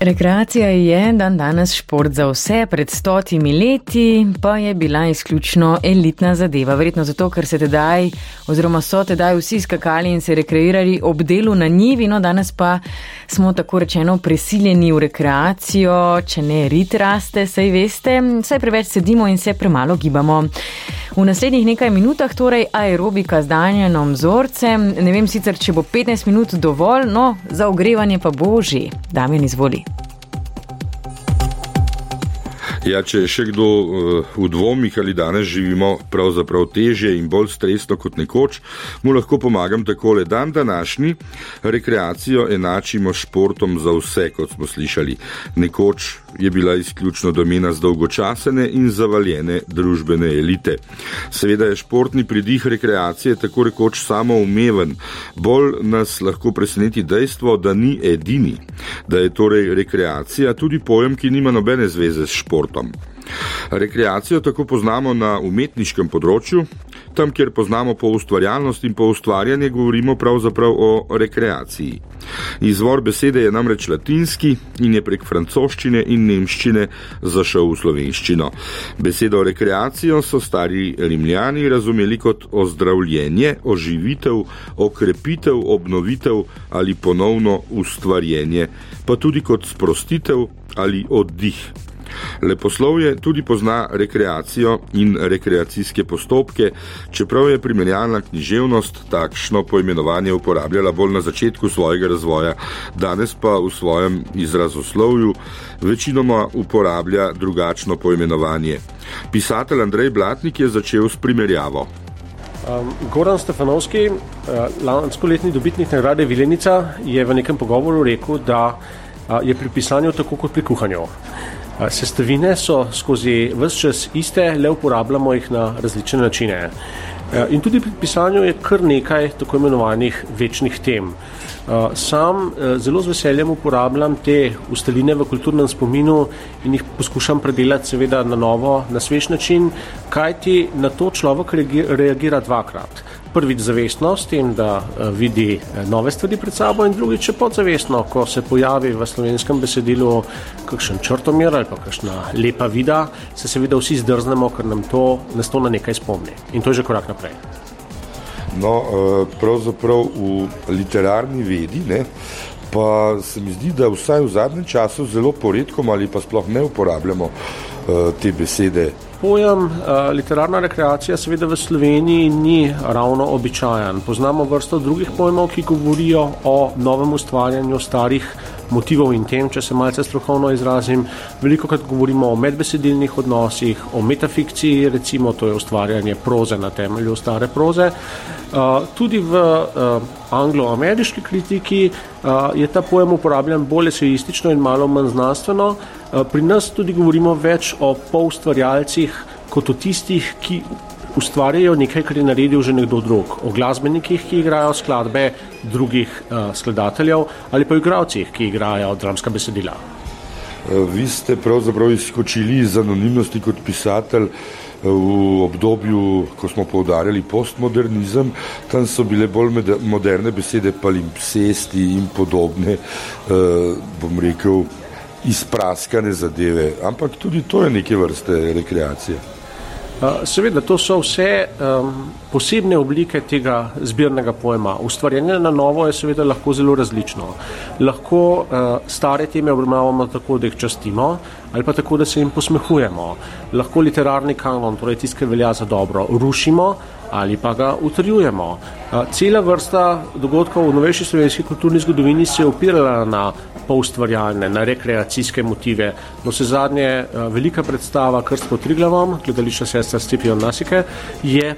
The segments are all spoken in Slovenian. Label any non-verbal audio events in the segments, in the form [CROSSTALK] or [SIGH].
Rekreacija je dan danes šport za vse, pred stotimi leti pa je bila izključno elitna zadeva. Verjetno zato, ker se tedaj oziroma so tedaj vsi skakali in se rekreirali ob delu na njivi, no danes pa smo tako rečeno prisiljeni v rekreacijo, če ne rit raste, saj veste, saj preveč sedimo in se premalo gibamo. V naslednjih nekaj minutah torej aerobika z danjenom vzorcem, ne vem sicer, če bo 15 minut dovolj, no za ogrevanje pa boži. Damien izvoli. Ja, če je še kdo uh, v dvomih ali danes živimo pravzaprav teže in bolj stresno kot nekoč, mu lahko pomagam takole. Dan današnji rekreacijo enačimo športom za vse, kot smo slišali. Nekoč je bila izključno domena zdolgočasene in zavaljene družbene elite. Seveda je športni pridih rekreacije tako rekoč samoumeven. Bolj nas lahko preseneti dejstvo, da ni edini, da je torej rekreacija tudi pojem, ki nima nobene zveze s športom. Rekreacijo tako poznamo na umetniškem področju, tam, kjer poznamo po ustvarjalnost in po ustvarjanje, govorimo pravzaprav o rekreaciji. Izvor besede je namreč latinski in je prek francoščine in nemščine zašel v slovenščino. Besedo rekreacijo so stari rimljani razumeli kot ozdravljenje, oživitev, okrepitev, obnovitev ali ponovno ustvarjenje, pa tudi kot sprostitev ali oddih. Leposlovje tudi pozna rekreacijo in rekreacijske postopke, čeprav je primerjalna književnost takšno poimenovanje uporabljala bolj na začetku svojega razvoja, danes pa v svojem izrazoslovju večinoma uporablja drugačno poimenovanje. Pisatelj Andrej Blatnik je začel s primerjavo. Um, Goran Stefanovski, uh, lanskoletni dobitnik nagrade Vilenica, je v nekem pogovoru rekel, da uh, je pri pisanju tako kot pri kuhanju. Sestavine so skozi vse čas iste, le uporabljamo jih na različne načine. In tudi pri pisanju je kar nekaj tako imenovanih večnih tem. Sam zelo z veseljem uporabljam te ustaline v kulturnem spominu in jih poskušam predelati seveda na novo, na svež način, kajti na to človek reagira dvakrat prvič zavestno s tem, da eh, vidi eh, nove stvari pred sabo in drugič podzavestno, ko se pojavi v slovenskem besedilu kakšen črtomir ali kakšna lepa vida, se seveda vsi zdrznemo, ker nam to nas to na nekaj spomni. In to je že korak naprej. No, eh, pravzaprav v literarni vedi, ne, pa se mi zdi, da vsaj v zadnjem času zelo poredkom ali pa sploh ne uporabljamo te besede Pojem uh, literarna rekreacija seveda v Sloveniji ni ravno običajen. Poznamo vrsto drugih pojmov, ki govorijo o novem ustvarjanju starih motivov in tem, če se malce strokovno izrazim. Veliko krat govorimo o medbesedilnih odnosih, o metafikciji, recimo to je ustvarjanje proze na temelju stare proze. Tudi v anglo-ameriški kritiki je ta pojem uporabljen bolj esejistično in malo manj znanstveno. Pri nas tudi govorimo več o polustvarjalcih kot o tistih, ki ustvarjajo nekaj, kar je naredil že nekdo drug. O glasbenikih, ki igrajo skladbe drugih uh, skladateljev ali pa o igravcih, ki igrajo dramska besedila. Eh, vi ste pravzaprav izkočili iz anonimnosti kot pisatelj v obdobju, ko smo poudarjali postmodernizem, tam so bile bolj moderne besede palimpsesti in podobne, bom rekel, izpraskane zadeve, ampak tudi to je neke vrste rekreacije. Seveda, to so vse um, posebne oblike tega zbirnega pojma. Ustvarjanje na novo je seveda lahko zelo različno. Lahko uh, stare teme obravnavamo tako, da jih častimo, ali pa tako, da se jim posmehujemo. Lahko literarni kanon, torej tisti, ki velja za dobro, rušimo ali pa ga utrjujemo. Uh, cela vrsta dogodkov v novejši slovenski kulturni zgodovini se je opirala na poustvarjalne, na rekreacijske motive. No, se zadnje eh, velika predstava Krst pod Triglavom, gledališča sestra Stipion Nasike, je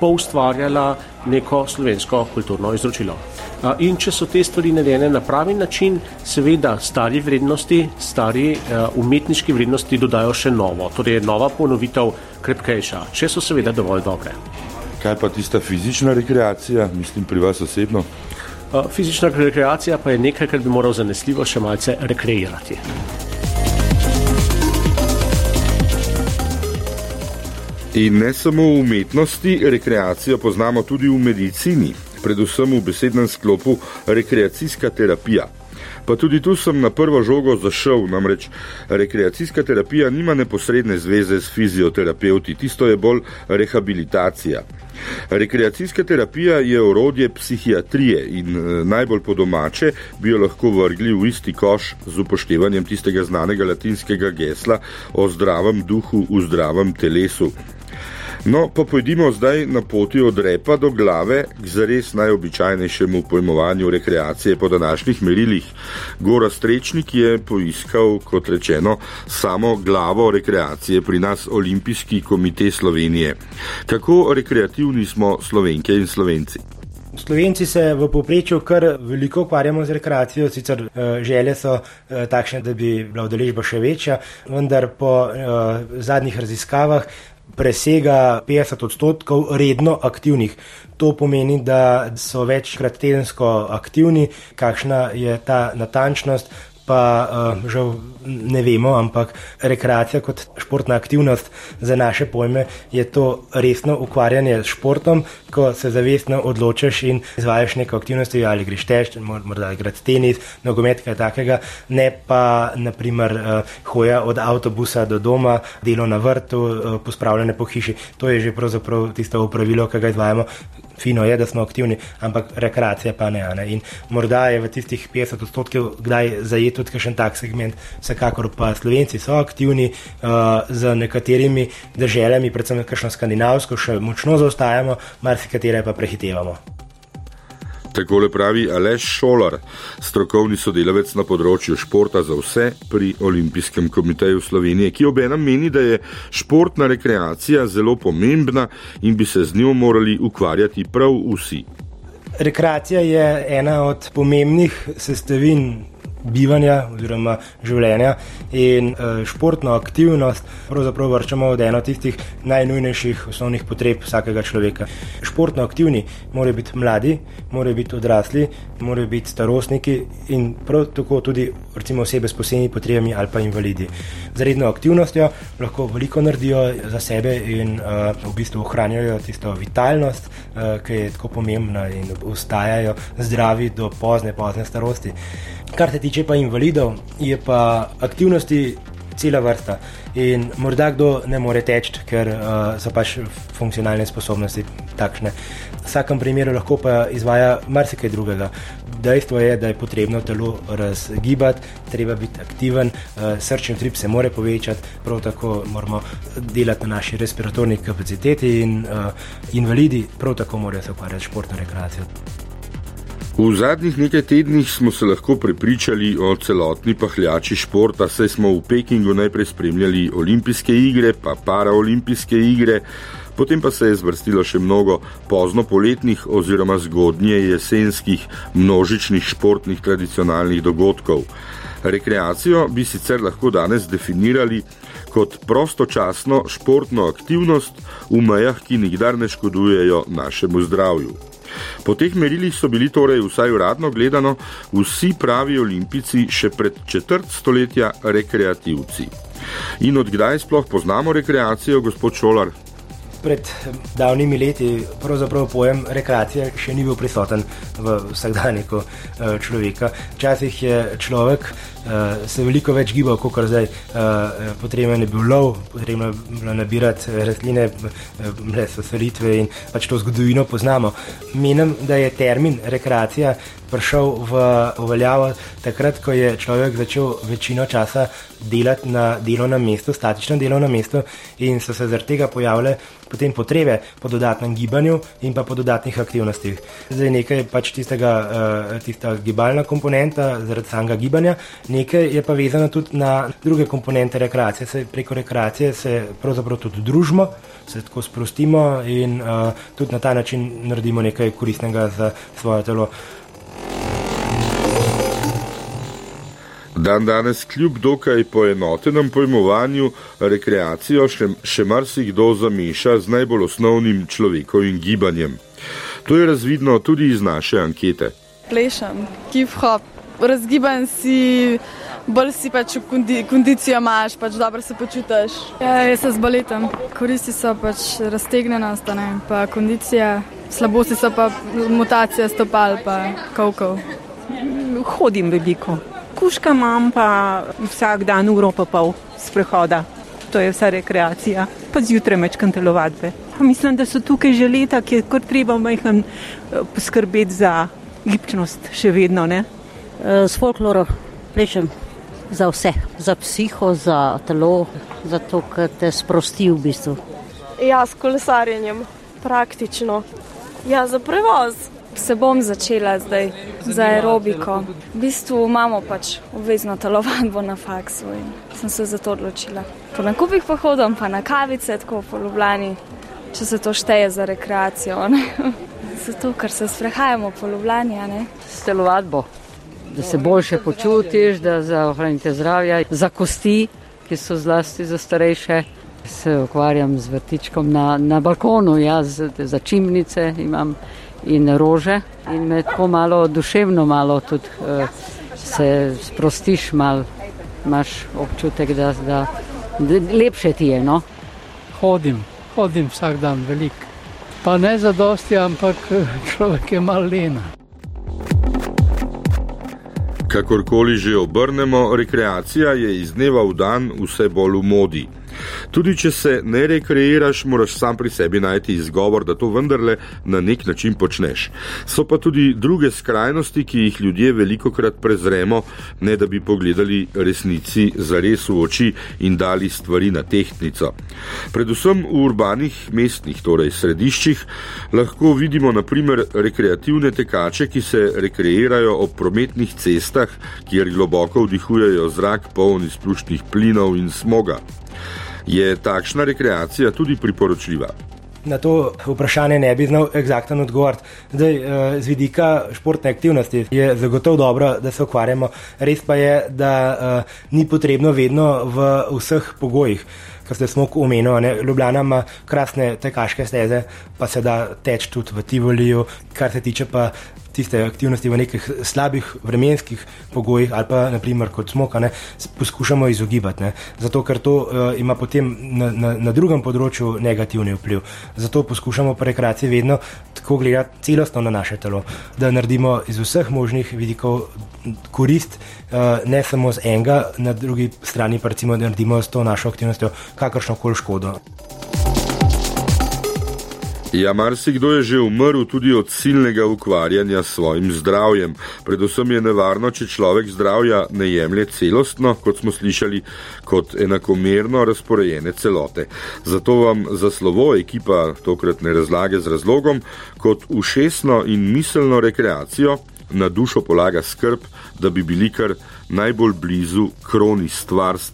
poustvarjala neko slovensko kulturno izročilo. Eh, in če so te stvari narejene na pravi način, seveda stari vrednosti, stari uh, umetniški vrednosti dodajo še novo, torej nova ponovitev krepkejša, če so seveda dovolj dobre. Kaj pa tista fizična rekreacija, mislim pri vas osebno? Fizična rekreacija pa je nekaj, kar bi moral zanesljivo še malce rekreirati. In ne samo v umetnosti, rekreacijo poznamo tudi v medicini, predvsem v besednem sklopu rekreacijska terapija. Pa tudi tu sem na prvo žogo zašel, namreč rekreacijska terapija nima neposredne zveze s fizioterapeuti, tisto je bolj rehabilitacija. Rekreacijska terapija je orodje psihiatrije in eh, najbolj po domače bi jo lahko vrgli v isti koš z upoštevanjem tistega znanega latinskega gesla o zdravem duhu v zdravem telesu. No, pa pojdimo zdaj na poti od repa do glave k zares najobičajnejšemu pojmovanju rekreacije po današnjih merilih. Gora Strečnik je poiskal, kot rečeno, samo glavo rekreacije pri nas Olimpijski komite Slovenije. Kako rekreativni smo slovenke in slovenci? Slovenci se v povprečju kar veliko ukvarjamo z rekreacijo, sicer uh, želje so uh, takšne, da bi bila udeležba še večja, vendar po uh, zadnjih raziskavah presega 50 odstotkov redno aktivnih. To pomeni, da so večkrat tedensko aktivni, kakšna je ta natančnost, pa uh, žal ne vemo, ampak rekreacija kot športna aktivnost za naše pojme je to resno ukvarjanje s športom, ko se zavestno odločiš in izvajaš neko aktivnosti ali greš teč, morda igrati tenis, nogomet, kaj takega, ne pa naprimer uh, hoja od avtobusa do doma, delo na vrtu, uh, pospravljanje po hiši. To je že pravzaprav tisto upravilo, ki ga izvajamo fino je, da smo aktivni, ampak rekreacija pa ne. ne. In morda je v tistih 50 odstotkih kdaj zajet tudi še en tak segment, vsekakor pa Slovenci so aktivni uh, z nekaterimi državami, predvsem kakšno skandinavsko, še močno zaostajamo, marsikatere pa prehitevamo. Takole pravi Aleš Šolar, strokovni sodelavec na področju športa za vse pri Olimpijskem komiteju Slovenije, ki obenem meni, da je športna rekreacija zelo pomembna in bi se z njo morali ukvarjati prav vsi. Rekreacija je ena od pomembnih sestavin bivanja oziroma življenja in uh, športno aktivnost pravzaprav vrčamo od eno tistih najnujnejših osnovnih potreb vsakega človeka. Športno aktivni morajo biti mladi, morajo biti odrasli, morajo biti starostniki in prav tako tudi recimo osebe s posebnimi potrebami ali pa invalidi. Z redno aktivnostjo lahko veliko naredijo za sebe in uh, v bistvu ohranjajo tisto vitalnost, uh, ki je tako pomembna in ostajajo zdravi do pozne, pozne starosti. Kar se tiče pa invalidov, je pa aktivnosti cela vrsta. In morda kdo ne more teči, ker uh, so pač funkcionalne sposobnosti takšne. V vsakem primeru lahko pa izvaja marsikaj drugega. Dejstvo je, da je potrebno telo razgibati, treba biti aktiven, uh, srčni utrip se more povečati, prav tako moramo delati na naši respiratorni kapaciteti in uh, invalidi prav tako morajo se ukvarjati s športno rekreacijo. V zadnjih nekaj tednih smo se lahko prepričali o celotni pahljači športa, saj smo v Pekingu najprej spremljali olimpijske igre, pa paraolimpijske igre, potem pa se je zvrstilo še mnogo pozno poletnih oziroma zgodnje jesenskih množičnih športnih tradicionalnih dogodkov. Rekreacijo bi sicer lahko danes definirali kot prostočasno športno aktivnost v mejah, ki nikdar ne škodujejo našemu zdravju. Po teh merilih so bili torej vsaj uradno gledano vsi pravi olimpici še pred četrt stoletja rekreativci. In odkdaj sploh poznamo rekreacijo, gospod Šolar? Pred davnimi leti pravzaprav pojem rekreacije še ni bil prisoten v vsakdanjiku eh, človeka. Včasih je človek uh, se veliko več gibal, kot zdaj. Uh, potreben je bil lov, potrebno je bilo nabirati rastline, brez selitve in pač to zgodovino poznamo. Menim, da je termin rekreacija prišel v uveljavo takrat, ko je človek začel večino časa delati na delovnem mestu, statičnem delovnem mestu in so se zaradi tega pojavile potem potrebe po dodatnem gibanju in pa po dodatnih aktivnostih. Zdaj nekaj pač tistega, tista gibalna komponenta zaradi samega gibanja, nekaj je pa vezano tudi na druge komponente rekreacije. Se, preko rekreacije se pravzaprav tudi družimo, se tako sprostimo in uh, tudi na ta način naredimo nekaj koristnega za svoje telo. Dan danes, kljub dokaj poenotenem pojmovanju, rekreacijo še, še marsikdo zameša z najbolj osnovnim človekovim gibanjem. To je razvidno tudi iz naše ankete. Plešem, hip-hop, razgiban si, bolj si pač kondi, kondicijo imaš, pač dobro se počutiš. Ja, jaz se z baletom, koristi so pač raztegnenost, pa kondicija, slabosti so pa mutacija stopal, pa kavkov. hodim veliko. Kuška imam pa vsak dan uro pa pol sprehoda. To je vsa rekreacija. Pa zjutraj mečkam telovadbe. Mislim, da so tukaj že leta, ki je kar treba majhen eh, poskrbeti za gibčnost še vedno. Ne? Eh, s folklorom plešem za vse, za psiho, za telo, za to, kar te sprosti v bistvu. Ja, s kolesarjenjem, praktično. Ja, za prevoz. Se bom začela zdaj za aerobiko. V bistvu imamo pač obvezno telovadbo na faksu in sem se za to odločila. Po nakupih pa hodim, pa na kavice, tako po Ljubljani, če se to šteje za rekreacijo. Ne? [LAUGHS] Zato, ker se sprehajamo po Ljubljani. S telovadbo, da se boljše počutiš, da za ohranite zdravje, za kosti, ki so zlasti za starejše. Se ukvarjam z vrtičkom na, na balkonu, jaz za čimnice imam in rože in me tako malo duševno malo tudi uh, se sprostiš, mal, imaš občutek, da, da, da lepše ti je. No? Hodim, hodim vsak dan veliko. Pa ne za dosti, ampak eh, človek je mal lena. Kakorkoli že obrnemo, rekreacija je iz dneva v dan vse bolj v modi. Tudi če se ne rekreiraš, moraš sam pri sebi najti izgovor, da to vendarle na nek način počneš. So pa tudi druge skrajnosti, ki jih ljudje veliko krat prezremo, ne da bi pogledali resnici za res v oči in dali stvari na tehtnico. Predvsem v urbanih mestnih, torej središčih, lahko vidimo naprimer rekreativne tekače, ki se rekreirajo ob prometnih cestah, kjer globoko vdihujejo zrak poln izpušnih plinov in smoga je takšna rekreacija tudi priporočljiva. Na to vprašanje ne bi znal ekzakten odgovor. Eh, z vidika športne aktivnosti je zagotovo dobro, da se ukvarjamo. Res pa je, da uh, ni potrebno vedno v vseh pogojih, kar ste smo omenili. Ljubljana ima krasne tekaške steze, pa se da teč tudi v Tivoliju, kar se tiče pa tiste aktivnosti v nekih slabih vremenskih pogojih ali pa naprimer kot smoka, ne, poskušamo izogibati. Ne. Zato, ker to uh, ima potem na, na, na drugem področju negativni vpliv. Zato poskušamo po rekreaciji vedno tako gledati celostno na naše telo, da naredimo iz vseh možnih vidikov korist, uh, ne samo z enega, na drugi strani pa recimo, da naredimo s to našo aktivnostjo kakršno koli škodo. Ja, marsikdo je že umrl tudi od silnega ukvarjanja s svojim zdravjem. Predvsem je nevarno, če človek zdravja ne jemlje celostno, kot smo slišali, kot enakomerno razporejene celote. Zato vam za slovo ekipa tokratne razlage z razlogom, kot ušesno in miselno rekreacijo na dušo polaga skrb, da bi bili kar najbolj blizu kroni stvarstva.